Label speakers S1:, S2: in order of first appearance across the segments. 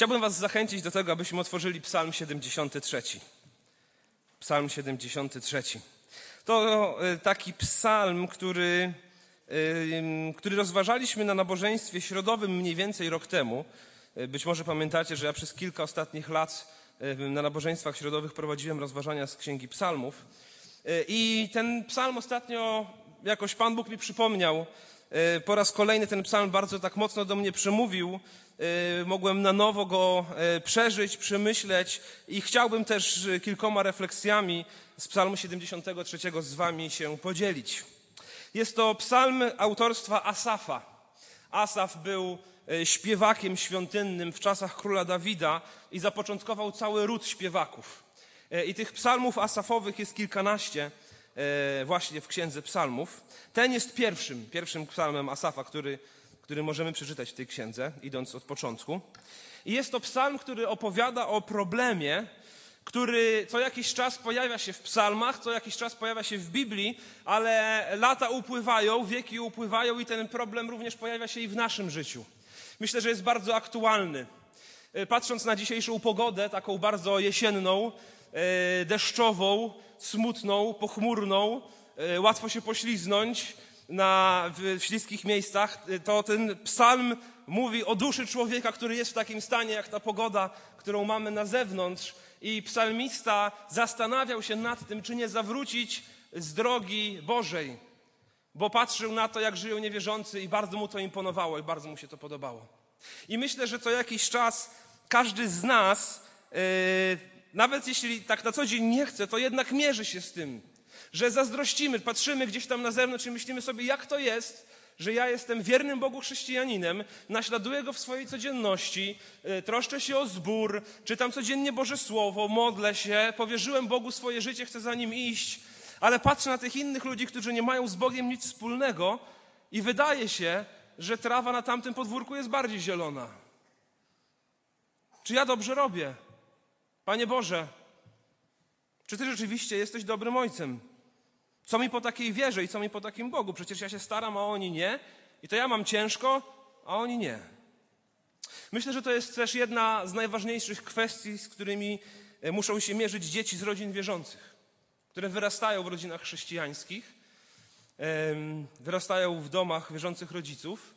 S1: Chciałbym Was zachęcić do tego, abyśmy otworzyli Psalm 73. Psalm 73. To e, taki psalm, który, e, który rozważaliśmy na nabożeństwie środowym mniej więcej rok temu. E, być może pamiętacie, że ja przez kilka ostatnich lat na nabożeństwach środowych prowadziłem rozważania z Księgi Psalmów. I ten psalm ostatnio jakoś Pan Bóg mi przypomniał. Po raz kolejny ten psalm bardzo tak mocno do mnie przemówił mogłem na nowo go y, przeżyć, przemyśleć i chciałbym też y, kilkoma refleksjami z Psalmu 73 z Wami się podzielić. Jest to psalm autorstwa Asafa. Asaf był śpiewakiem świątynnym w czasach króla Dawida i zapoczątkował cały ród śpiewaków. I tych psalmów asafowych jest kilkanaście właśnie w księdze psalmów. Ten jest pierwszym, pierwszym psalmem Asafa, który który możemy przeczytać w tej księdze, idąc od początku. I jest to psalm, który opowiada o problemie, który co jakiś czas pojawia się w psalmach, co jakiś czas pojawia się w Biblii, ale lata upływają, wieki upływają i ten problem również pojawia się i w naszym życiu. Myślę, że jest bardzo aktualny. E, patrząc na dzisiejszą pogodę, taką bardzo jesienną, e, deszczową, smutną, pochmurną, e, łatwo się pośliznąć, na, w śliskich miejscach, to ten psalm mówi o duszy człowieka, który jest w takim stanie jak ta pogoda, którą mamy na zewnątrz. I psalmista zastanawiał się nad tym, czy nie zawrócić z drogi Bożej, bo patrzył na to, jak żyją niewierzący i bardzo mu to imponowało i bardzo mu się to podobało. I myślę, że co jakiś czas każdy z nas, yy, nawet jeśli tak na co dzień nie chce, to jednak mierzy się z tym, że zazdrościmy, patrzymy gdzieś tam na zewnątrz i myślimy sobie, jak to jest, że ja jestem wiernym Bogu chrześcijaninem, naśladuję Go w swojej codzienności, y, troszczę się o zbór, czytam codziennie Boże Słowo, modlę się, powierzyłem Bogu swoje życie, chcę za Nim iść, ale patrzę na tych innych ludzi, którzy nie mają z Bogiem nic wspólnego i wydaje się, że trawa na tamtym podwórku jest bardziej zielona. Czy ja dobrze robię? Panie Boże, czy Ty rzeczywiście jesteś dobrym ojcem? Co mi po takiej wierze i co mi po takim Bogu? Przecież ja się staram, a oni nie. I to ja mam ciężko, a oni nie. Myślę, że to jest też jedna z najważniejszych kwestii, z którymi e, muszą się mierzyć dzieci z rodzin wierzących, które wyrastają w rodzinach chrześcijańskich, wyrastają w domach wierzących rodziców,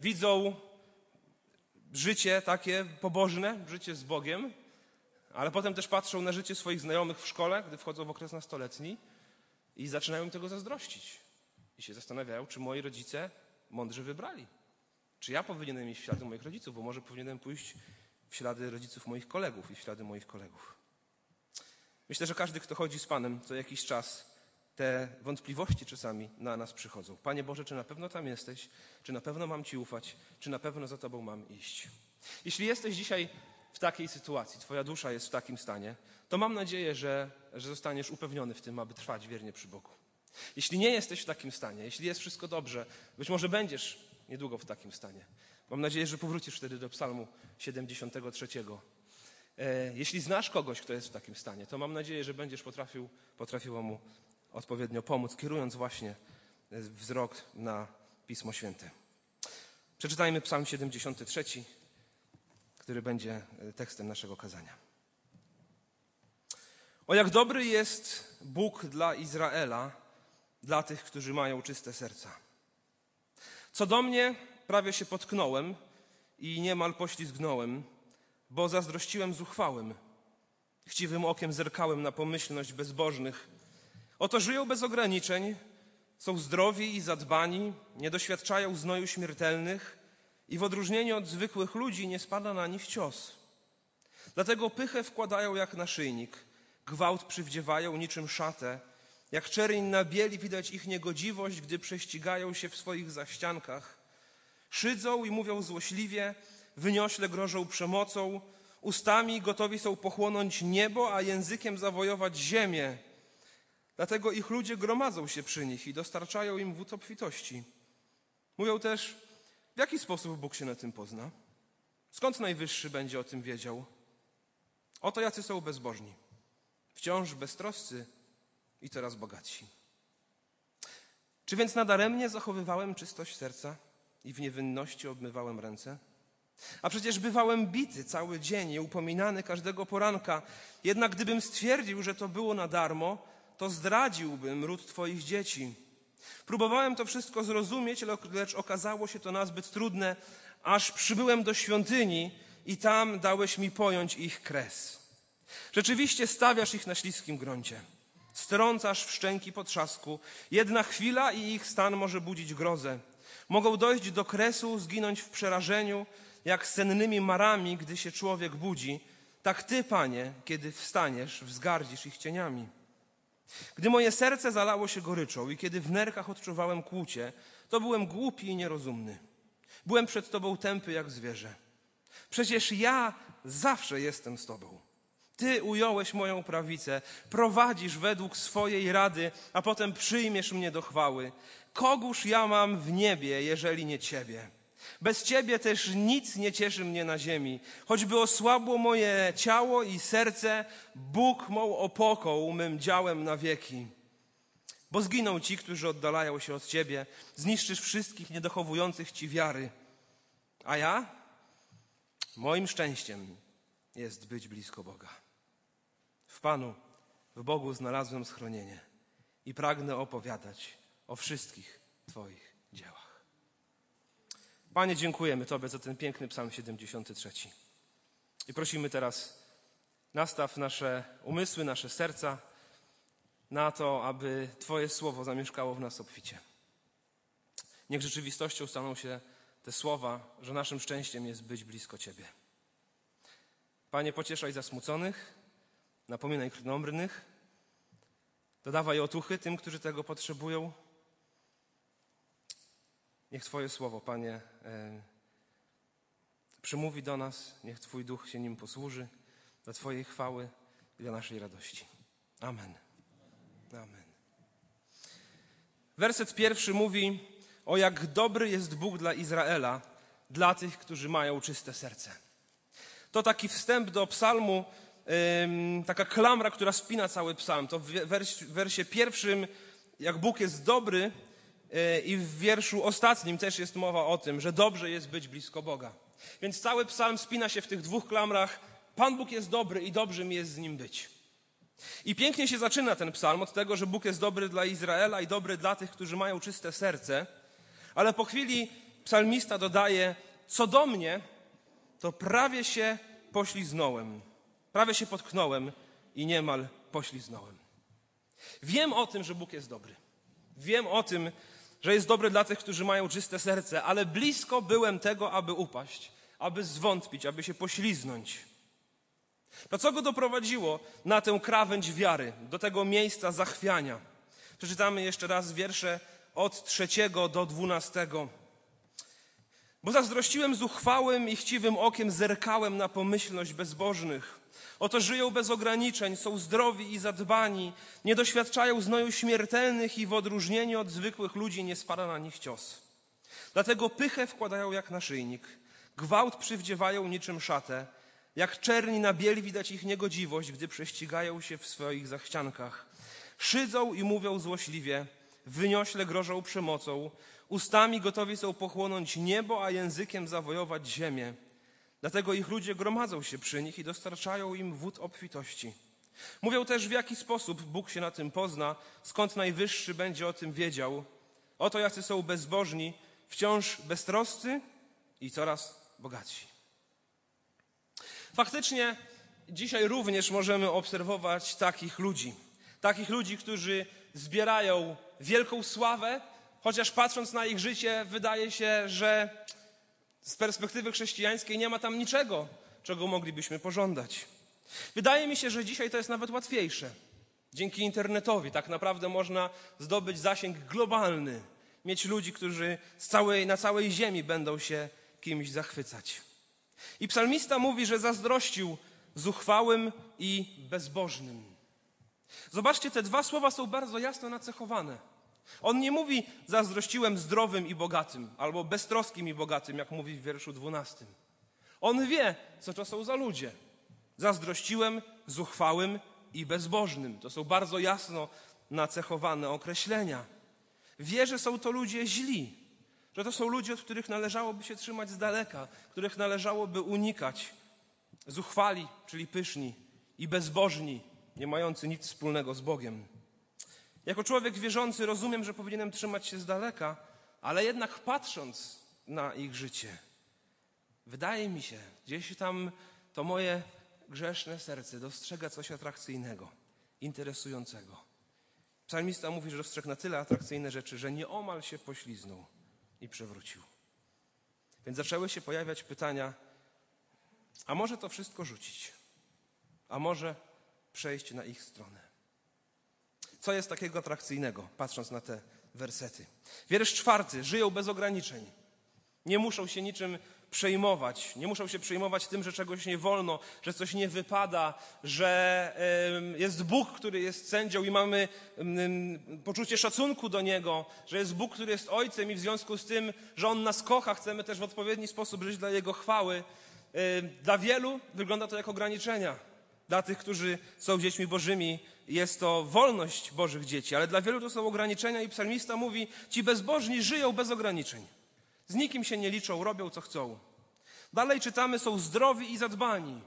S1: widzą życie takie pobożne, życie z Bogiem, ale potem też patrzą na życie swoich znajomych w szkole, gdy wchodzą w okres nastoletni i zaczynają tego zazdrościć. I się zastanawiają, czy moi rodzice mądrze wybrali. Czy ja powinienem iść w ślady moich rodziców, bo może powinienem pójść w ślady rodziców moich kolegów i w ślady moich kolegów. Myślę, że każdy, kto chodzi z Panem co jakiś czas, te wątpliwości czasami na nas przychodzą. Panie Boże, czy na pewno tam jesteś? Czy na pewno mam Ci ufać? Czy na pewno za Tobą mam iść? Jeśli jesteś dzisiaj w takiej sytuacji, Twoja dusza jest w takim stanie, to mam nadzieję, że, że zostaniesz upewniony w tym, aby trwać wiernie przy Bogu. Jeśli nie jesteś w takim stanie, jeśli jest wszystko dobrze, być może będziesz niedługo w takim stanie. Mam nadzieję, że powrócisz wtedy do Psalmu 73. E, jeśli znasz kogoś, kto jest w takim stanie, to mam nadzieję, że będziesz potrafił, potrafiła mu odpowiednio pomóc, kierując właśnie e, wzrok na Pismo Święte. Przeczytajmy Psalm 73, który będzie e, tekstem naszego kazania. O jak dobry jest Bóg dla Izraela, dla tych, którzy mają czyste serca. Co do mnie, prawie się potknąłem i niemal poślizgnąłem, bo zazdrościłem zuchwałym. Chciwym okiem zerkałem na pomyślność bezbożnych. Oto żyją bez ograniczeń, są zdrowi i zadbani, nie doświadczają znoju śmiertelnych i w odróżnieniu od zwykłych ludzi nie spada na nich cios. Dlatego pychę wkładają jak naszyjnik – gwałt przywdziewają niczym szatę. Jak czerń na bieli widać ich niegodziwość, gdy prześcigają się w swoich zaściankach. Szydzą i mówią złośliwie, wyniośle grożą przemocą, ustami gotowi są pochłonąć niebo, a językiem zawojować ziemię. Dlatego ich ludzie gromadzą się przy nich i dostarczają im wód obfitości. Mówią też, w jaki sposób Bóg się na tym pozna? Skąd Najwyższy będzie o tym wiedział? Oto jacy są bezbożni wciąż beztroscy i coraz bogatsi. Czy więc nadaremnie zachowywałem czystość serca i w niewinności obmywałem ręce? A przecież bywałem bity cały dzień i upominany każdego poranka. Jednak gdybym stwierdził, że to było na darmo, to zdradziłbym ród Twoich dzieci. Próbowałem to wszystko zrozumieć, lecz okazało się to nazbyt trudne, aż przybyłem do świątyni i tam dałeś mi pojąć ich kres. Rzeczywiście stawiasz ich na śliskim gruncie. Strącasz w szczęki potrzasku. Jedna chwila i ich stan może budzić grozę. Mogą dojść do kresu, zginąć w przerażeniu, jak sennymi marami, gdy się człowiek budzi. Tak ty, panie, kiedy wstaniesz, wzgardzisz ich cieniami. Gdy moje serce zalało się goryczą i kiedy w nerkach odczuwałem kłucie, to byłem głupi i nierozumny. Byłem przed Tobą tępy jak zwierzę. Przecież ja zawsze jestem z Tobą. Ty ująłeś moją prawicę, prowadzisz według swojej rady, a potem przyjmiesz mnie do chwały. Kogóż ja mam w niebie, jeżeli nie Ciebie? Bez Ciebie też nic nie cieszy mnie na ziemi. Choćby osłabło moje ciało i serce, Bóg mą opoką, mym działem na wieki. Bo zginą ci, którzy oddalają się od Ciebie, zniszczysz wszystkich niedochowujących Ci wiary. A ja? Moim szczęściem jest być blisko Boga. W Panu, w Bogu znalazłem schronienie i pragnę opowiadać o wszystkich Twoich dziełach. Panie, dziękujemy Tobie za ten piękny Psalm 73. I prosimy teraz, nastaw nasze umysły, nasze serca na to, aby Twoje słowo zamieszkało w nas obficie. Niech rzeczywistością staną się te słowa, że naszym szczęściem jest być blisko Ciebie. Panie, pocieszaj zasmuconych, napominaj krnąbrnych, dodawaj otuchy tym, którzy tego potrzebują. Niech Twoje słowo, Panie, przemówi do nas, niech Twój duch się nim posłuży dla Twojej chwały i dla naszej radości. Amen. Amen. Werset pierwszy mówi o jak dobry jest Bóg dla Izraela, dla tych, którzy mają czyste serce. To taki wstęp do psalmu, taka klamra, która spina cały psalm. To w wersie pierwszym, jak Bóg jest dobry, i w wierszu ostatnim też jest mowa o tym, że dobrze jest być blisko Boga. Więc cały psalm spina się w tych dwóch klamrach. Pan Bóg jest dobry i dobrze mi jest z nim być. I pięknie się zaczyna ten psalm od tego, że Bóg jest dobry dla Izraela i dobry dla tych, którzy mają czyste serce, ale po chwili psalmista dodaje: Co do mnie, to prawie się pośliznąłem, prawie się potknąłem i niemal pośliznąłem. Wiem o tym, że Bóg jest dobry. Wiem o tym, że jest dobry dla tych, którzy mają czyste serce, ale blisko byłem tego, aby upaść, aby zwątpić, aby się pośliznąć. To co go doprowadziło na tę krawędź wiary, do tego miejsca zachwiania? Przeczytamy jeszcze raz wiersze od trzeciego do dwunastego. Bo zazdrościłem zuchwałym i chciwym okiem, zerkałem na pomyślność bezbożnych. Oto żyją bez ograniczeń, są zdrowi i zadbani, nie doświadczają znoju śmiertelnych i w odróżnieniu od zwykłych ludzi nie spada na nich cios. Dlatego pychę wkładają jak naszyjnik, gwałt przywdziewają niczym szatę, jak czerni na biel widać ich niegodziwość, gdy prześcigają się w swoich zachciankach. Szydzą i mówią złośliwie, wyniośle grożą przemocą, ustami gotowi są pochłonąć niebo, a językiem zawojować ziemię. Dlatego ich ludzie gromadzą się przy nich i dostarczają im wód obfitości. Mówią też, w jaki sposób Bóg się na tym pozna, skąd Najwyższy będzie o tym wiedział. Oto jacy są bezbożni, wciąż beztroscy i coraz bogatsi. Faktycznie dzisiaj również możemy obserwować takich ludzi. Takich ludzi, którzy zbierają wielką sławę, chociaż patrząc na ich życie, wydaje się, że z perspektywy chrześcijańskiej nie ma tam niczego, czego moglibyśmy pożądać. Wydaje mi się, że dzisiaj to jest nawet łatwiejsze. Dzięki internetowi tak naprawdę można zdobyć zasięg globalny, mieć ludzi, którzy całej, na całej ziemi będą się kimś zachwycać. I psalmista mówi, że zazdrościł zuchwałym i bezbożnym. Zobaczcie, te dwa słowa są bardzo jasno nacechowane. On nie mówi zazdrościłem zdrowym i bogatym, albo beztroskim i bogatym, jak mówi w wierszu dwunastym. On wie, co to są za ludzie. Zazdrościłem zuchwałym i bezbożnym. To są bardzo jasno nacechowane określenia. Wie, że są to ludzie źli, Że to są ludzie, od których należałoby się trzymać z daleka, których należałoby unikać. Zuchwali, czyli pyszni i bezbożni, nie mający nic wspólnego z Bogiem. Jako człowiek wierzący rozumiem, że powinienem trzymać się z daleka, ale jednak patrząc na ich życie, wydaje mi się, gdzieś tam to moje grzeszne serce dostrzega coś atrakcyjnego, interesującego. Psalmista mówi, że dostrzegł na tyle atrakcyjne rzeczy, że nieomal się pośliznął i przewrócił. Więc zaczęły się pojawiać pytania, a może to wszystko rzucić? A może przejść na ich stronę? Co jest takiego atrakcyjnego, patrząc na te wersety? Wiersz czwarty. Żyją bez ograniczeń. Nie muszą się niczym przejmować. Nie muszą się przejmować tym, że czegoś nie wolno, że coś nie wypada, że jest Bóg, który jest sędzią i mamy poczucie szacunku do Niego, że jest Bóg, który jest Ojcem i w związku z tym, że On nas kocha, chcemy też w odpowiedni sposób żyć dla Jego chwały. Dla wielu wygląda to jak ograniczenia. Dla tych, którzy są dziećmi Bożymi, jest to wolność Bożych dzieci, ale dla wielu to są ograniczenia i psalmista mówi, ci bezbożni żyją bez ograniczeń. Z nikim się nie liczą, robią co chcą. Dalej czytamy, są zdrowi i zadbani,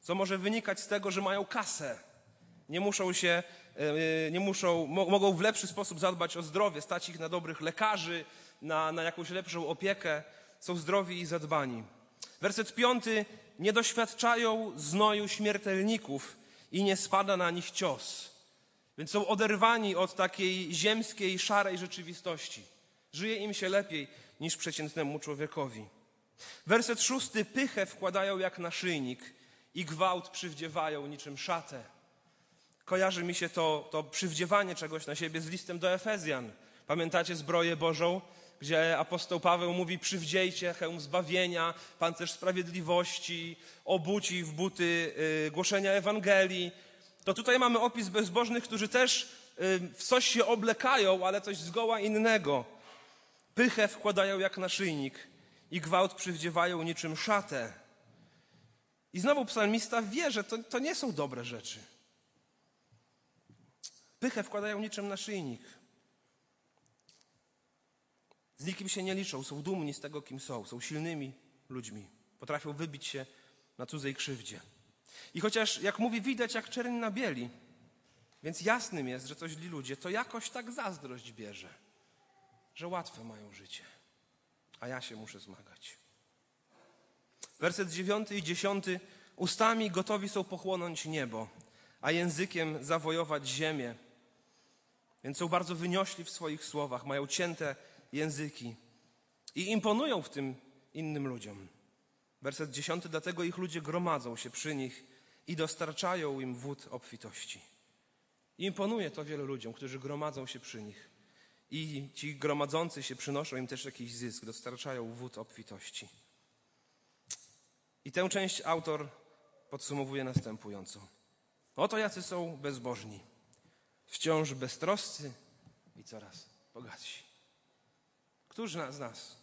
S1: co może wynikać z tego, że mają kasę. Nie muszą się, e, nie muszą, mogą w lepszy sposób zadbać o zdrowie, stać ich na dobrych lekarzy, na, na jakąś lepszą opiekę. Są zdrowi i zadbani. Werset piąty. Nie doświadczają znoju śmiertelników i nie spada na nich cios. Więc są oderwani od takiej ziemskiej, szarej rzeczywistości. Żyje im się lepiej niż przeciętnemu człowiekowi. Werset szósty. Pychę wkładają jak naszyjnik i gwałt przywdziewają niczym szatę. Kojarzy mi się to, to przywdziewanie czegoś na siebie z listem do Efezjan. Pamiętacie zbroję Bożą, gdzie apostoł Paweł mówi: Przywdziejcie hełm zbawienia, pancerz sprawiedliwości, obuci w buty y, głoszenia Ewangelii. To tutaj mamy opis bezbożnych, którzy też y, w coś się oblekają, ale coś zgoła innego. Pychę wkładają jak naszyjnik i gwałt przywdziewają niczym szatę. I znowu psalmista wie, że to, to nie są dobre rzeczy. Pychę wkładają niczym naszyjnik. Z nikim się nie liczą, są dumni z tego, kim są, są silnymi ludźmi, potrafią wybić się na cudzej krzywdzie. I chociaż, jak mówi, widać jak czerń na bieli, więc jasnym jest, że to źli ludzie, to jakoś tak zazdrość bierze że łatwe mają życie, a ja się muszę zmagać. Werset dziewiąty i dziesiąty. Ustami gotowi są pochłonąć niebo, a językiem zawojować ziemię. Więc są bardzo wyniośli w swoich słowach, mają cięte języki i imponują w tym innym ludziom. Werset dziesiąty. Dlatego ich ludzie gromadzą się przy nich i dostarczają im wód obfitości. imponuje to wielu ludziom, którzy gromadzą się przy nich i ci gromadzący się przynoszą im też jakiś zysk, dostarczają wód obfitości. I tę część autor podsumowuje następująco. Oto jacy są bezbożni, wciąż beztroscy i coraz bogatsi. Któż z nas,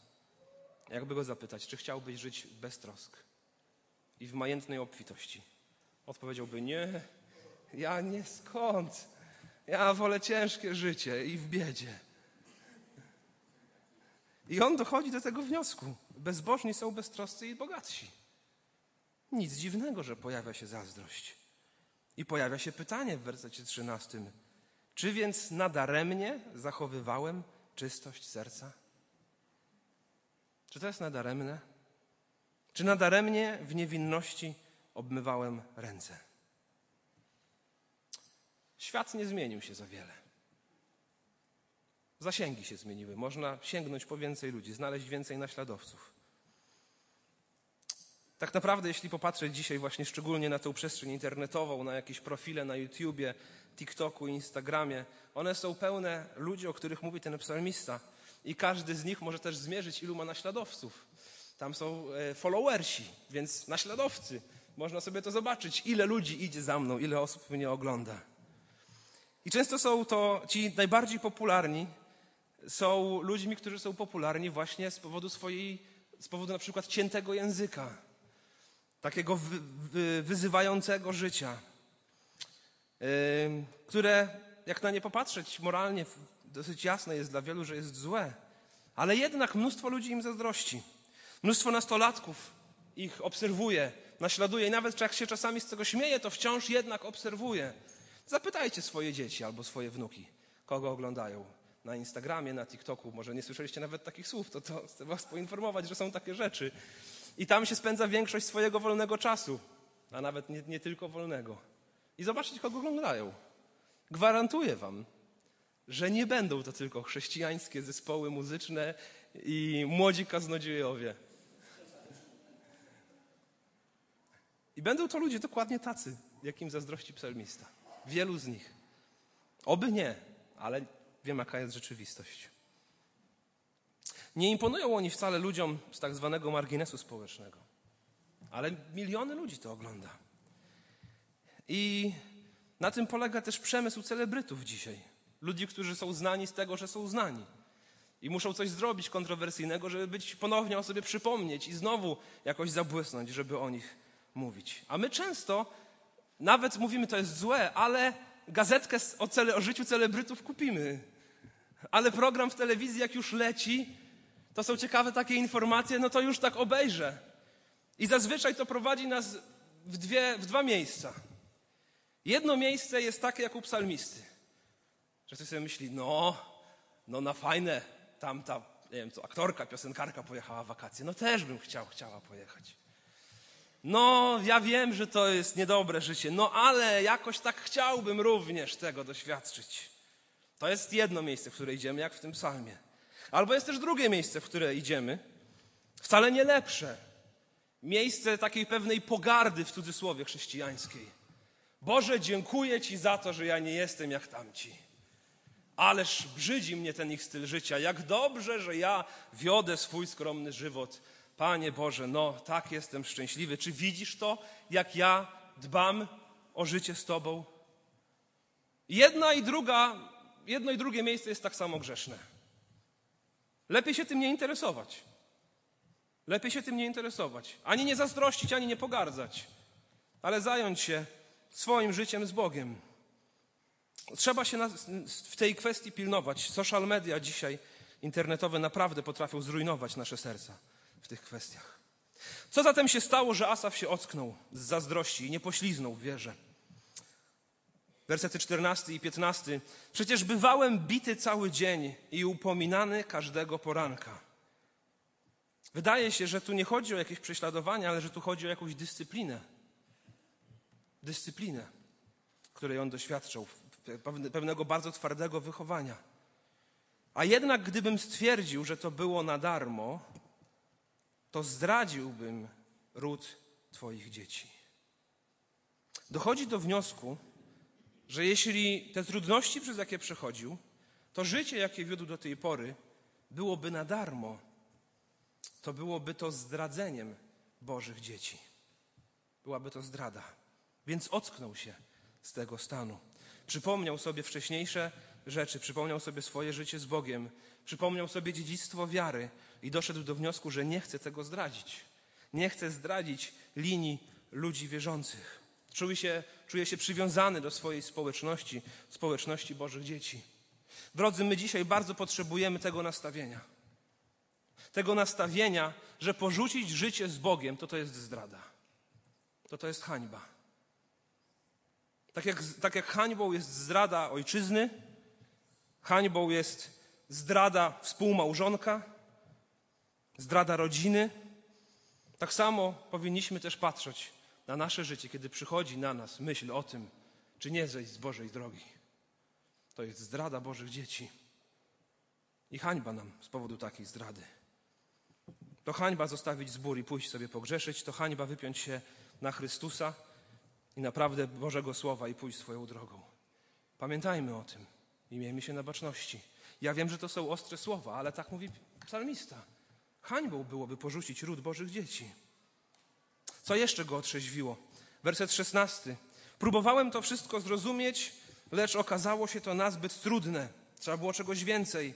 S1: jakby go zapytać, czy chciałbyś żyć bez trosk i w majętnej obfitości? Odpowiedziałby nie, ja nie skąd. Ja wolę ciężkie życie i w biedzie. I on dochodzi do tego wniosku. Bezbożni są beztroscy i bogatsi. Nic dziwnego, że pojawia się zazdrość. I pojawia się pytanie w wersecie 13. Czy więc nadaremnie zachowywałem czystość serca? Czy to jest nadaremne? Czy nadaremnie w niewinności obmywałem ręce? Świat nie zmienił się za wiele. Zasięgi się zmieniły. Można sięgnąć po więcej ludzi, znaleźć więcej naśladowców. Tak naprawdę, jeśli popatrzeć dzisiaj właśnie szczególnie na tę przestrzeń internetową, na jakieś profile na YouTubie, TikToku, Instagramie, one są pełne ludzi, o których mówi ten psalmista. I każdy z nich może też zmierzyć, ilu ma naśladowców. Tam są e, followersi, więc naśladowcy. Można sobie to zobaczyć, ile ludzi idzie za mną, ile osób mnie ogląda. I często są to ci najbardziej popularni, są ludźmi, którzy są popularni właśnie z powodu swojej, z powodu na przykład ciętego języka, takiego wy, wy, wyzywającego życia, yy, które, jak na nie popatrzeć moralnie, dosyć jasne jest dla wielu, że jest złe, Ale jednak mnóstwo ludzi im zazdrości. Mnóstwo nastolatków ich obserwuje, naśladuje i nawet jak się czasami z tego śmieje, to wciąż jednak obserwuje. Zapytajcie swoje dzieci albo swoje wnuki, kogo oglądają na Instagramie, na TikToku. Może nie słyszeliście nawet takich słów, to, to chcę was poinformować, że są takie rzeczy. I tam się spędza większość swojego wolnego czasu, a nawet nie, nie tylko wolnego. I zobaczcie, kogo oglądają. Gwarantuję wam, że nie będą to tylko chrześcijańskie zespoły muzyczne i młodzi kaznodziejowie. I będą to ludzie dokładnie tacy, jakim zazdrości psalmista. Wielu z nich. Oby nie, ale wiem, jaka jest rzeczywistość. Nie imponują oni wcale ludziom z tak zwanego marginesu społecznego, ale miliony ludzi to ogląda. I na tym polega też przemysł celebrytów dzisiaj. Ludzi, którzy są znani z tego, że są znani. I muszą coś zrobić kontrowersyjnego, żeby być ponownie o sobie przypomnieć i znowu jakoś zabłysnąć, żeby o nich mówić. A my często nawet mówimy, to jest złe, ale gazetkę o, cele, o życiu celebrytów kupimy. Ale program w telewizji, jak już leci, to są ciekawe takie informacje, no to już tak obejrzę. I zazwyczaj to prowadzi nas w, dwie, w dwa miejsca. Jedno miejsce jest takie jak u psalmisty. Że ktoś sobie myśli, no, no na fajne, tam ta, nie wiem co, aktorka, piosenkarka pojechała w wakacje. No też bym chciał, chciała pojechać. No, ja wiem, że to jest niedobre życie, no ale jakoś tak chciałbym również tego doświadczyć. To jest jedno miejsce, w które idziemy, jak w tym psalmie. Albo jest też drugie miejsce, w które idziemy, wcale nie lepsze. Miejsce takiej pewnej pogardy w cudzysłowie chrześcijańskiej. Boże, dziękuję Ci za to, że ja nie jestem jak tamci. Ależ brzydzi mnie ten ich styl życia. Jak dobrze, że ja wiodę swój skromny żywot. Panie Boże, no tak jestem szczęśliwy. Czy widzisz to, jak ja dbam o życie z Tobą? Jedna i druga, jedno i drugie miejsce jest tak samo grzeszne. Lepiej się tym nie interesować. Lepiej się tym nie interesować. Ani nie zazdrościć, ani nie pogardzać, ale zająć się swoim życiem z Bogiem. Trzeba się w tej kwestii pilnować. Social media dzisiaj internetowe naprawdę potrafią zrujnować nasze serca w tych kwestiach. Co zatem się stało, że Asaf się ocknął z zazdrości i nie pośliznął w wierze? Wersety 14 i 15. Przecież bywałem bity cały dzień i upominany każdego poranka. Wydaje się, że tu nie chodzi o jakieś prześladowanie, ale że tu chodzi o jakąś dyscyplinę. Dyscyplinę, której on doświadczał, pewnego bardzo twardego wychowania. A jednak, gdybym stwierdził, że to było na darmo, to zdradziłbym ród Twoich dzieci. Dochodzi do wniosku, że jeśli te trudności, przez jakie przechodził, to życie, jakie wiódł do tej pory, byłoby na darmo, to byłoby to zdradzeniem Bożych dzieci. Byłaby to zdrada. Więc ocknął się z tego stanu. Przypomniał sobie wcześniejsze rzeczy, przypomniał sobie swoje życie z Bogiem, przypomniał sobie dziedzictwo wiary i doszedł do wniosku, że nie chce tego zdradzić. Nie chce zdradzić linii ludzi wierzących. Czuje się, czuje się przywiązany do swojej społeczności, społeczności Bożych dzieci. Drodzy, my dzisiaj bardzo potrzebujemy tego nastawienia. Tego nastawienia, że porzucić życie z Bogiem to to jest zdrada. To to jest hańba. Tak jak, tak jak hańbą jest zdrada ojczyzny, hańbą jest zdrada współmałżonka, zdrada rodziny, tak samo powinniśmy też patrzeć na nasze życie, kiedy przychodzi na nas myśl o tym, czy nie zejść z Bożej drogi. To jest zdrada Bożych dzieci. I hańba nam z powodu takiej zdrady. To hańba zostawić zbór i pójść sobie pogrzeszyć, to hańba wypiąć się na Chrystusa i naprawdę Bożego Słowa i pójść swoją drogą. Pamiętajmy o tym i miejmy się na baczności. Ja wiem, że to są ostre słowa, ale tak mówi psalmista. Hańbą byłoby porzucić ród Bożych dzieci. Co jeszcze go otrzeźwiło? Werset 16. Próbowałem to wszystko zrozumieć, lecz okazało się to nazbyt trudne. Trzeba było czegoś więcej.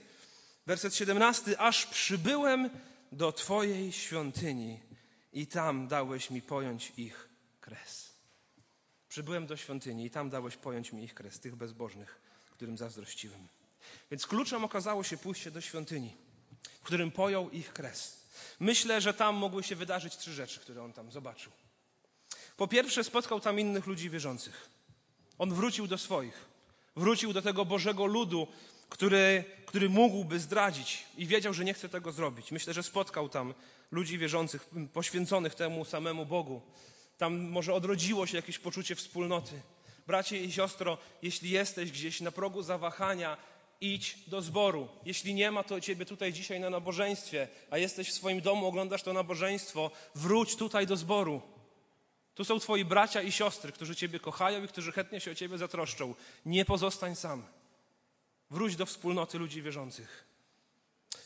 S1: Werset 17. Aż przybyłem do Twojej świątyni i tam dałeś mi pojąć ich kres. Przybyłem do świątyni i tam dałeś pojąć mi ich kres, tych bezbożnych, którym zazdrościłem. Więc kluczem okazało się pójście do świątyni. w którym pojął ich kres. Myślę, że tam mogły się wydarzyć trzy rzeczy, które on tam zobaczył. Po pierwsze, spotkał tam innych ludzi wierzących. On wrócił do swoich. Wrócił do tego Bożego ludu, który, który mógłby zdradzić i wiedział, że nie chce tego zrobić. Myślę, że spotkał tam ludzi wierzących, poświęconych temu samemu Bogu. Tam może odrodziło się jakieś poczucie wspólnoty. Bracie i siostro, jeśli jesteś gdzieś na progu zawahania, idź do zboru. Jeśli nie ma to ciebie tutaj dzisiaj na nabożeństwie, a jesteś w swoim domu, oglądasz to nabożeństwo, wróć tutaj do zboru. Tu są twoi bracia i siostry, którzy ciebie kochają i którzy chętnie się o ciebie zatroszczą. Nie pozostań sam. Wróć do wspólnoty ludzi wierzących.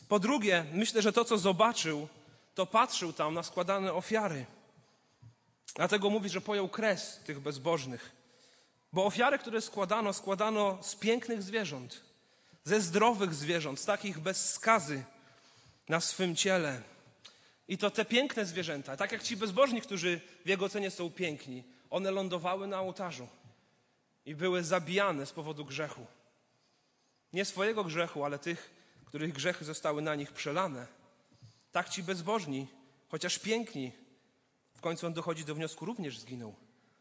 S1: Po drugie, myślę, że to, co zobaczył, to patrzył tam na składane ofiary. Dlatego mówi, że pojął kres tych bezbożnych. Bo ofiary, które składano, składano z pięknych zwierząt, ze zdrowych zwierząt, z takich bez skazy na swym ciele. I to te piękne zwierzęta, tak jak ci bezbożni, którzy w jego ocenie są piękni, one lądowały na ołtarzu i były zabijane z powodu grzechu. Nie swojego grzechu, ale tych, których grzechy zostały na nich przelane. Tak ci bezbożni, chociaż piękni, w końcu on dochodzi do wniosku, również zginął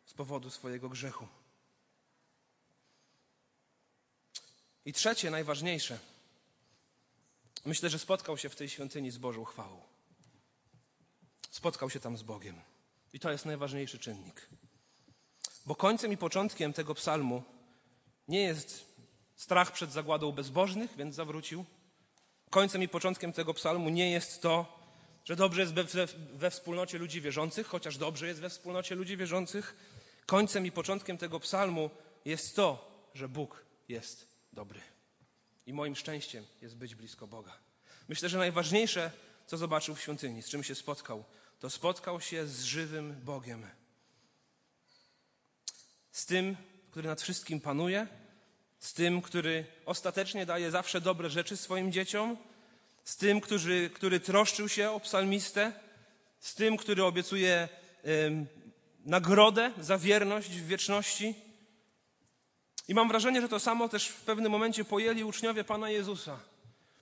S1: z powodu swojego grzechu. I trzecie, najważniejsze. Myślę, że spotkał się w tej świątyni z Bożą chwałą. Spotkał się tam z Bogiem. I to jest najważniejszy czynnik. Bo końcem i początkiem tego psalmu nie jest strach przed zagładą bezbożnych, więc zawrócił. Końcem i początkiem tego psalmu nie jest to, że dobrze jest we, we, we, wspólnocie ludzi wierzących, chociaż dobrze jest we wspólnocie ludzi wierzących. Końcem i początkiem tego psalmu jest to, że Bóg jest dobry. I moim szczęściem jest być blisko Boga. Myślę, że najważniejsze, co zobaczył w świątyni, z czym się spotkał, to spotkał się z żywym Bogiem. Z tym, który nad wszystkim panuje, z tym, który ostatecznie daje zawsze dobre rzeczy swoim dzieciom, z tym, który, który troszczył się o psalmistę, z tym, który obiecuje y, nagrodę za wierność w wieczności. I mam wrażenie, że to samo też w pewnym momencie pojęli uczniowie Pana Jezusa.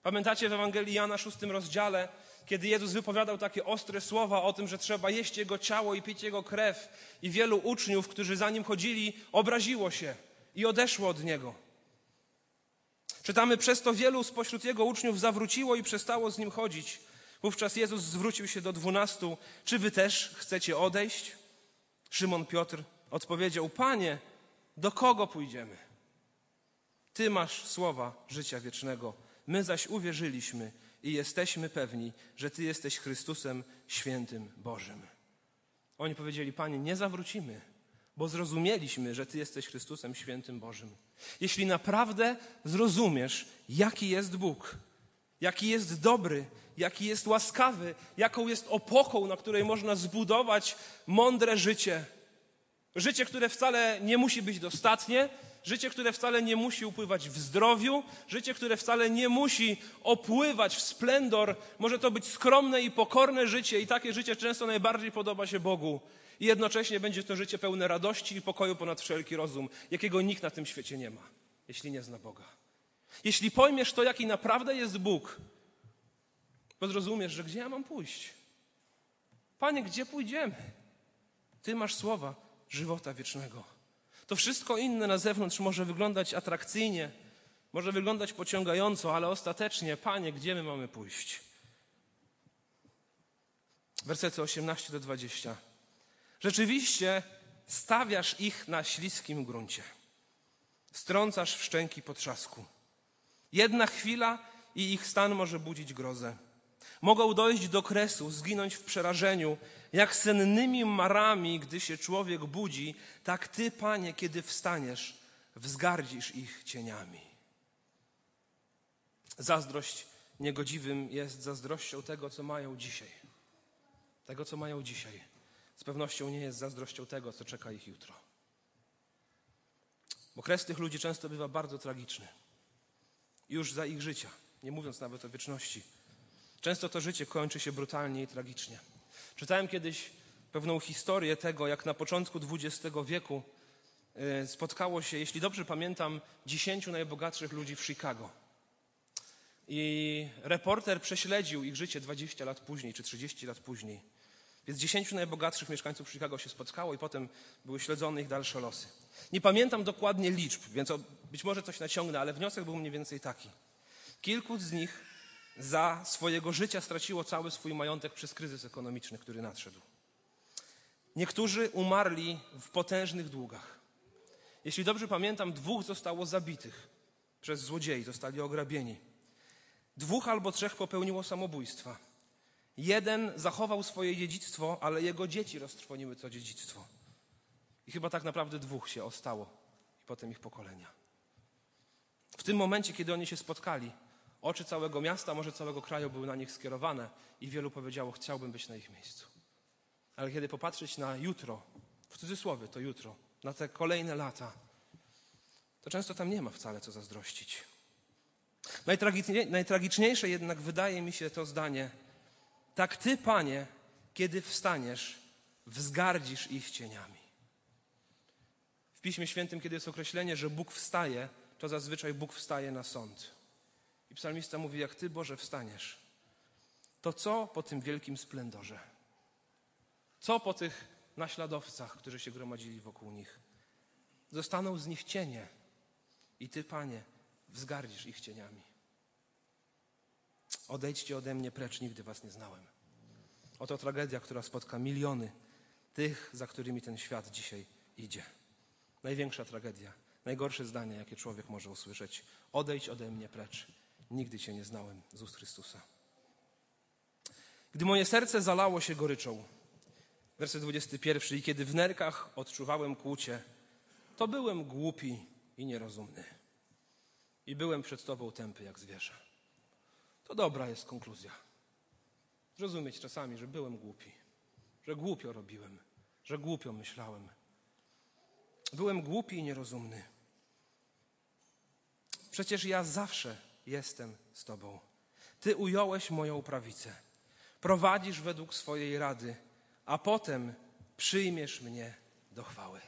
S1: Pamiętacie w Ewangelii Jana, szóstym rozdziale, kiedy Jezus wypowiadał takie ostre słowa o tym, że trzeba jeść Jego ciało i pić Jego krew. I wielu uczniów, którzy za Nim chodzili, obraziło się i odeszło od Niego. Czytamy, przez to wielu spośród Jego uczniów zawróciło i przestało z Nim chodzić. Wówczas Jezus zwrócił się do dwunastu. Czy wy też chcecie odejść? Szymon Piotr odpowiedział, Panie, do kogo pójdziemy? Ty masz słowa życia wiecznego. My zaś uwierzyliśmy i jesteśmy pewni, że Ty jesteś Chrystusem, świętym Bożym. Oni powiedzieli, Panie, nie zawrócimy, bo zrozumieliśmy, że Ty jesteś Chrystusem, świętym Bożym. Jeśli naprawdę zrozumiesz, jaki jest Bóg, jaki jest dobry, jaki jest łaskawy, jaką jest opoką, na której można zbudować mądre życie, życie, które wcale nie musi być dostatnie, Życie, które wcale nie musi upływać w zdrowiu, życie, które wcale nie musi opływać w splendor. Może to być skromne i pokorne życie, i takie życie często najbardziej podoba się Bogu. I jednocześnie będzie to życie pełne radości i pokoju ponad wszelki rozum, jakiego nikt na tym świecie nie ma, jeśli nie zna Boga. Jeśli pojmiesz to, jaki naprawdę jest Bóg, to zrozumiesz, że gdzie ja mam pójść? Panie, gdzie pójdziemy? Ty masz słowa żywota wiecznego. To wszystko inne na zewnątrz może wyglądać atrakcyjnie, może wyglądać pociągająco, ale ostatecznie, Panie, gdzie my mamy pójść? Wersety 18 do 20. Rzeczywiście stawiasz ich na śliskim gruncie. Strącasz w szczęki potrzasku. Jedna chwila i ich stan może budzić grozę. Mogą dojść do kresu, zginąć w przerażeniu, jak sennymi marami, gdy się człowiek budzi, tak Ty, Panie, kiedy wstaniesz, wzgardzisz ich cieniami. Zazdrość niegodziwym jest zazdrością tego, co mają dzisiaj. Tego, co mają dzisiaj. Z pewnością nie jest zazdrością tego, co czeka ich jutro. Bo kres tych ludzi często bywa bardzo tragiczny. Już za ich życia, nie mówiąc nawet o wieczności. Często to życie kończy się brutalnie i tragicznie. Czytałem kiedyś pewną historię tego, jak na początku XX wieku e, spotkało się, jeśli dobrze pamiętam, dziesięciu najbogatszych ludzi w Chicago. I reporter prześledził ich życie 20 lat później, czy 30 lat później. Więc 10 najbogatszych mieszkańców Chicago się spotkało i potem były śledzone ich dalsze losy. Nie pamiętam dokładnie liczb, więc być może coś naciągnę, ale wniosek był mniej więcej taki. Kilku z nich za swojego życia straciło cały swój majątek przez kryzys ekonomiczny, który nadszedł. Niektórzy umarli w potężnych długach. Jeśli dobrze pamiętam, dwóch zostało zabitych przez złodziei, zostali ograbieni. Dwóch albo trzech popełniło samobójstwa. Jeden zachował swoje dziedzictwo, ale jego dzieci roztrwoniły to dziedzictwo. I chyba tak naprawdę dwóch się ostało, i potem ich pokolenia. W tym momencie, kiedy oni się spotkali, oczy całego miasta, może całego kraju były na nich skierowane i wielu powiedziało: Chciałbym być na ich miejscu. Ale kiedy popatrzeć na jutro, w cudzysłowie to jutro, na te kolejne lata, to często tam nie ma wcale co zazdrościć. Najtragiczniejsze jednak wydaje mi się to zdanie: Tak ty, panie, kiedy wstaniesz, wzgardzisz ich cieniami. W Piśmie Świętym, kiedy jest określenie, że Bóg wstaje, to zazwyczaj Bóg wstaje na sąd. I psalmista mówi: Jak ty, Boże, wstaniesz, to co po tym wielkim splendorze? Co po tych naśladowcach, którzy się gromadzili wokół nich? Zostaną z nich cienie. I ty, panie, wzgardzisz ich cieniami. Odejdźcie ode mnie precz, nigdy was nie znałem. Oto tragedia, która spotka miliony tych, za którymi ten świat dzisiaj idzie. Największa tragedia, najgorsze zdanie, jakie człowiek może usłyszeć. Odejdź ode mnie precz, nigdy cię nie znałem z Chrystusa. Gdy moje serce zalało się goryczą, werset 21, i kiedy w nerkach odczuwałem kłucie, to byłem głupi i nierozumny. I byłem przed Tobą tępy jak zwierzę. To dobra jest konkluzja. Zrozumieć czasami, że byłem głupi, że głupio robiłem, że głupio myślałem. Byłem głupi i nierozumny. Przecież ja zawsze jestem z Tobą. Ty ująłeś moją prawicę. Prowadzisz według swojej rady, a potem przyjmiesz mnie do chwały.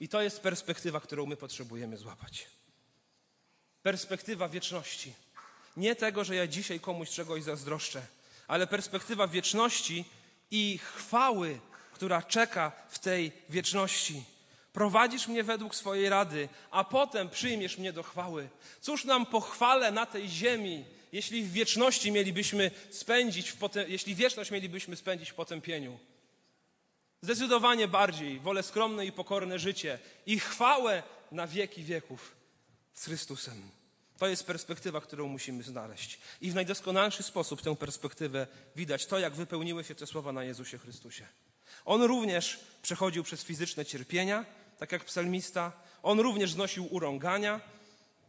S1: I to jest perspektywa, którą my potrzebujemy złapać. Perspektywa wieczności. Nie tego, że ja dzisiaj komuś czegoś zazdroszczę, ale perspektywa wieczności i chwały, która czeka w tej wieczności. Prowadzisz mnie według swojej rady, a potem przyjmiesz mnie do chwały. Cóż nam pochwale na tej ziemi, jeśli w wieczności mielibyśmy spędzić, w potem, jeśli wieczność mielibyśmy spędzić w potępieniu? Zdecydowanie bardziej wolę skromne i pokorne życie i chwałę na wieki wieków z Chrystusem. To jest perspektywa, którą musimy znaleźć. I w najdoskonalszy sposób tę perspektywę widać to, jak wypełniły się te słowa na Jezusie Chrystusie. On również przechodził przez fizyczne cierpienia, tak jak psalmista. On również znosił urągania.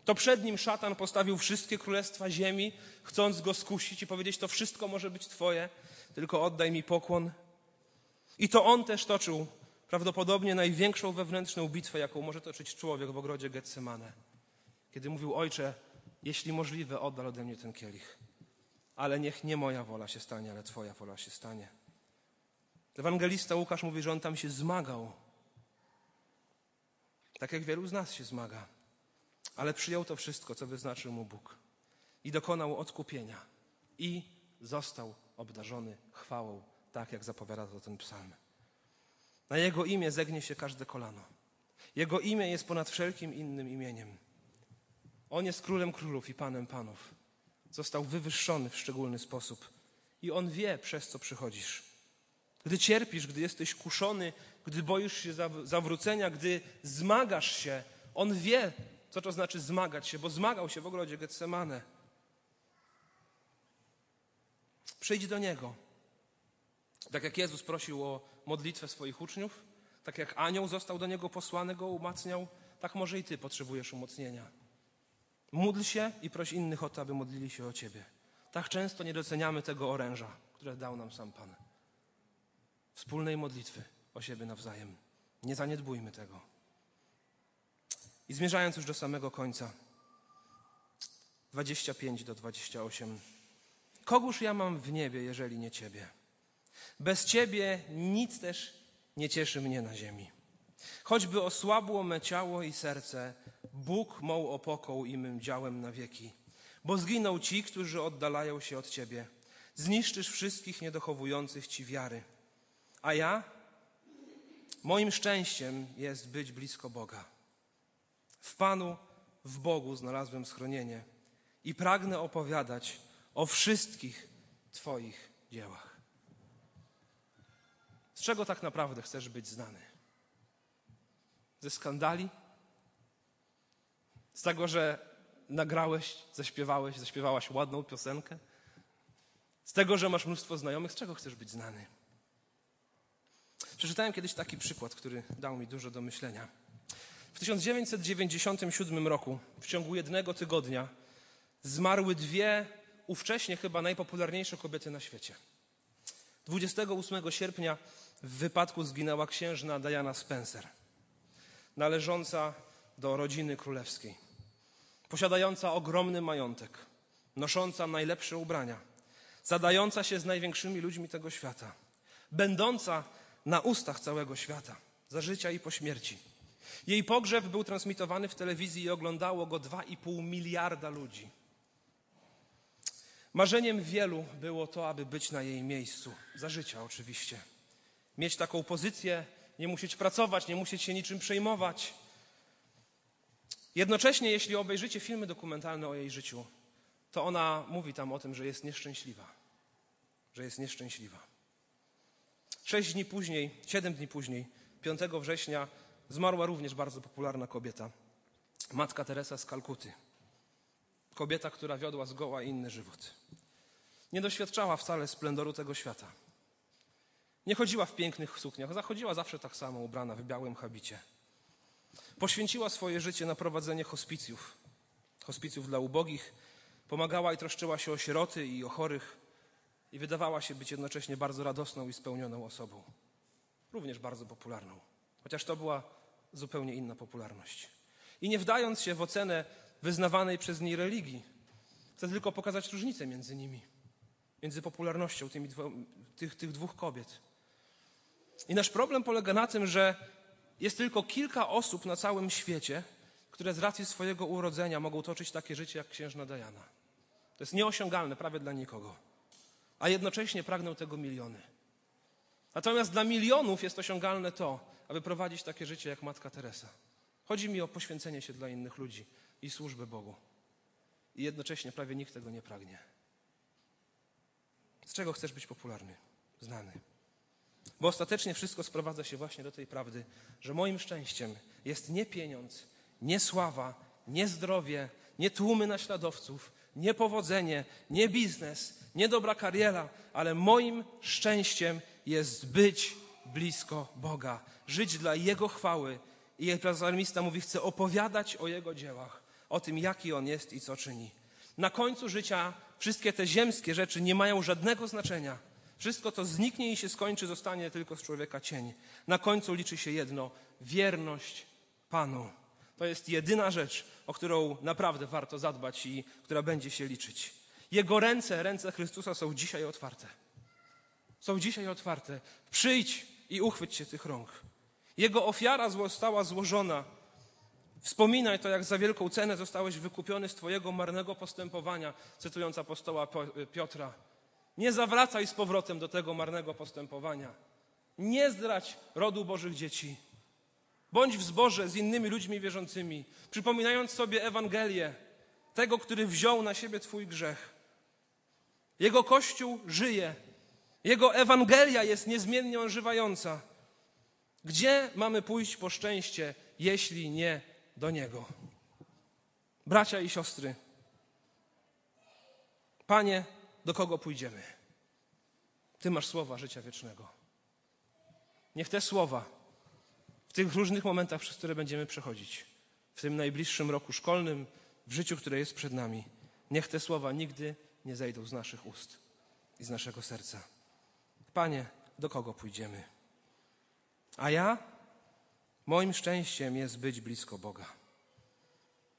S1: To przed nim szatan postawił wszystkie królestwa ziemi, chcąc go skusić i powiedzieć: To wszystko może być Twoje, tylko oddaj mi pokłon. I to on też toczył prawdopodobnie największą wewnętrzną bitwę, jaką może toczyć człowiek w ogrodzie Getsemane. Kiedy mówił: Ojcze, jeśli możliwe, oddal ode mnie ten kielich. Ale niech nie moja wola się stanie, ale Twoja wola się stanie. Ewangelista Łukasz mówi, że on tam się zmagał. Tak jak wielu z nas się zmaga. Ale przyjął to wszystko, co wyznaczył mu Bóg. I dokonał odkupienia. I został obdarzony chwałą tak jak zapowiada to ten psalm. Na Jego imię zegnie się każde kolano. Jego imię jest ponad wszelkim innym imieniem. On jest królem królów i panem panów. Został wywyższony w szczególny sposób. I On wie, przez co przychodzisz. Gdy cierpisz, gdy jesteś kuszony, gdy boisz się zawrócenia, gdy zmagasz się, On wie, co to znaczy zmagać się, bo zmagał się w ogrodzie Getsemane. Przyjdź do Niego. Tak jak Jezus prosił o modlitwę swoich uczniów, tak jak anioł został do niego posłany, go umacniał, tak może i ty potrzebujesz umocnienia. Módl się i proś innych o to, aby modlili się o ciebie. Tak często nie doceniamy tego oręża, które dał nam sam Pan. Wspólnej modlitwy o siebie nawzajem. Nie zaniedbujmy tego. I zmierzając już do samego końca, 25 do 28. Kogóż ja mam w niebie, jeżeli nie Ciebie? Bez Ciebie nic też nie cieszy mnie na ziemi. Choćby osłabło me ciało i serce, Bóg mą opoką i mym działem na wieki. bo zginą ci, którzy oddalają się od Ciebie. Zniszczysz wszystkich niedochowujących Ci wiary. A ja? Moim szczęściem jest być blisko Boga. W Panu, w Bogu znalazłem schronienie i pragnę opowiadać o wszystkich Twoich dziełach. Z czego tak naprawdę chcesz być znany? Ze skandali? Z tego, że nagrałeś, zaśpiewałeś, zaśpiewałaś ładną piosenkę? Z tego, że masz mnóstwo znajomych? Z czego chcesz być znany? Przeczytałem kiedyś taki przykład, który dał mi dużo do myślenia. W 1997 roku, w ciągu jednego tygodnia, zmarły dwie ówcześnie chyba najpopularniejsze kobiety na świecie. 28 sierpnia w wypadku zginęła księżna Diana Spencer, należąca do rodziny królewskiej, posiadająca ogromny majątek, nosząca najlepsze ubrania, zadająca się z największymi ludźmi tego świata, będąca na ustach całego świata, za życia i po śmierci. Jej pogrzeb był transmitowany w telewizji i oglądało go 2,5 miliarda ludzi. Marzeniem wielu było to, aby być na jej miejscu, za życia oczywiście. Mieć taką pozycję, nie musieć pracować, nie musieć się niczym przejmować. Jednocześnie, jeśli obejrzycie filmy dokumentalne o jej życiu, to ona mówi tam o tym, że jest nieszczęśliwa. Że jest nieszczęśliwa. Sześć dni później, siedem dni później, 5 września, zmarła również bardzo popularna kobieta. Matka Teresa z Kalkuty. Kobieta, która wiodła zgoła inny żywot. Nie doświadczała wcale splendoru tego świata. Nie chodziła w pięknych sukniach, zachodziła zawsze tak samo ubrana w białym habicie. Poświęciła swoje życie na prowadzenie hospicjów, hospicjów dla ubogich, pomagała i troszczyła się o sieroty i o chorych i wydawała się być jednocześnie bardzo radosną i spełnioną osobą. Również bardzo popularną, chociaż to była zupełnie inna popularność. I nie wdając się w ocenę wyznawanej przez niej religii, chcę tylko pokazać różnicę między nimi, między popularnością tymi tych, tych dwóch kobiet. I nasz problem polega na tym, że jest tylko kilka osób na całym świecie, które z racji swojego urodzenia mogą toczyć takie życie jak księżna Diana. To jest nieosiągalne prawie dla nikogo. A jednocześnie pragną tego miliony. Natomiast dla milionów jest osiągalne to, aby prowadzić takie życie jak Matka Teresa. Chodzi mi o poświęcenie się dla innych ludzi i służbę Bogu. I jednocześnie prawie nikt tego nie pragnie. Z czego chcesz być popularny, znany? Bo ostatecznie wszystko sprowadza się właśnie do tej prawdy, że moim szczęściem jest nie pieniądz, nie sława, nie zdrowie, nie tłumy naśladowców, nie powodzenie, nie biznes, nie dobra kariera, ale moim szczęściem jest być blisko Boga, żyć dla Jego chwały. I psalmista mówi, chce opowiadać o Jego dziełach, o tym, jaki On jest i co czyni. Na końcu życia wszystkie te ziemskie rzeczy nie mają żadnego znaczenia. Wszystko to zniknie i się skończy, zostanie tylko z człowieka cień. Na końcu liczy się jedno wierność Panu. To jest jedyna rzecz, o którą naprawdę warto zadbać i która będzie się liczyć. Jego ręce, ręce Chrystusa są dzisiaj otwarte. Są dzisiaj otwarte. Przyjdź i uchwyć się tych rąk. Jego ofiara została złożona. Wspominaj to, jak za wielką cenę zostałeś wykupiony z Twojego marnego postępowania, cytując apostoła Piotra. Nie zawracaj z powrotem do tego marnego postępowania. Nie zdrać rodu Bożych dzieci. Bądź w zborze z innymi ludźmi wierzącymi, przypominając sobie Ewangelię, tego, który wziął na siebie Twój grzech. Jego Kościół żyje. Jego Ewangelia jest niezmiennie ożywająca. Gdzie mamy pójść po szczęście, jeśli nie do Niego? Bracia i siostry, Panie, do kogo pójdziemy? Ty masz słowa życia wiecznego. Niech te słowa w tych różnych momentach, przez które będziemy przechodzić, w tym najbliższym roku szkolnym, w życiu, które jest przed nami, niech te słowa nigdy nie zejdą z naszych ust i z naszego serca. Panie, do kogo pójdziemy? A ja? Moim szczęściem jest być blisko Boga.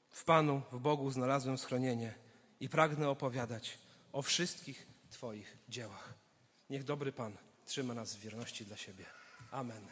S1: W Panu, w Bogu znalazłem schronienie i pragnę opowiadać o wszystkich Twoich dziełach. Niech dobry Pan trzyma nas w wierności dla siebie. Amen.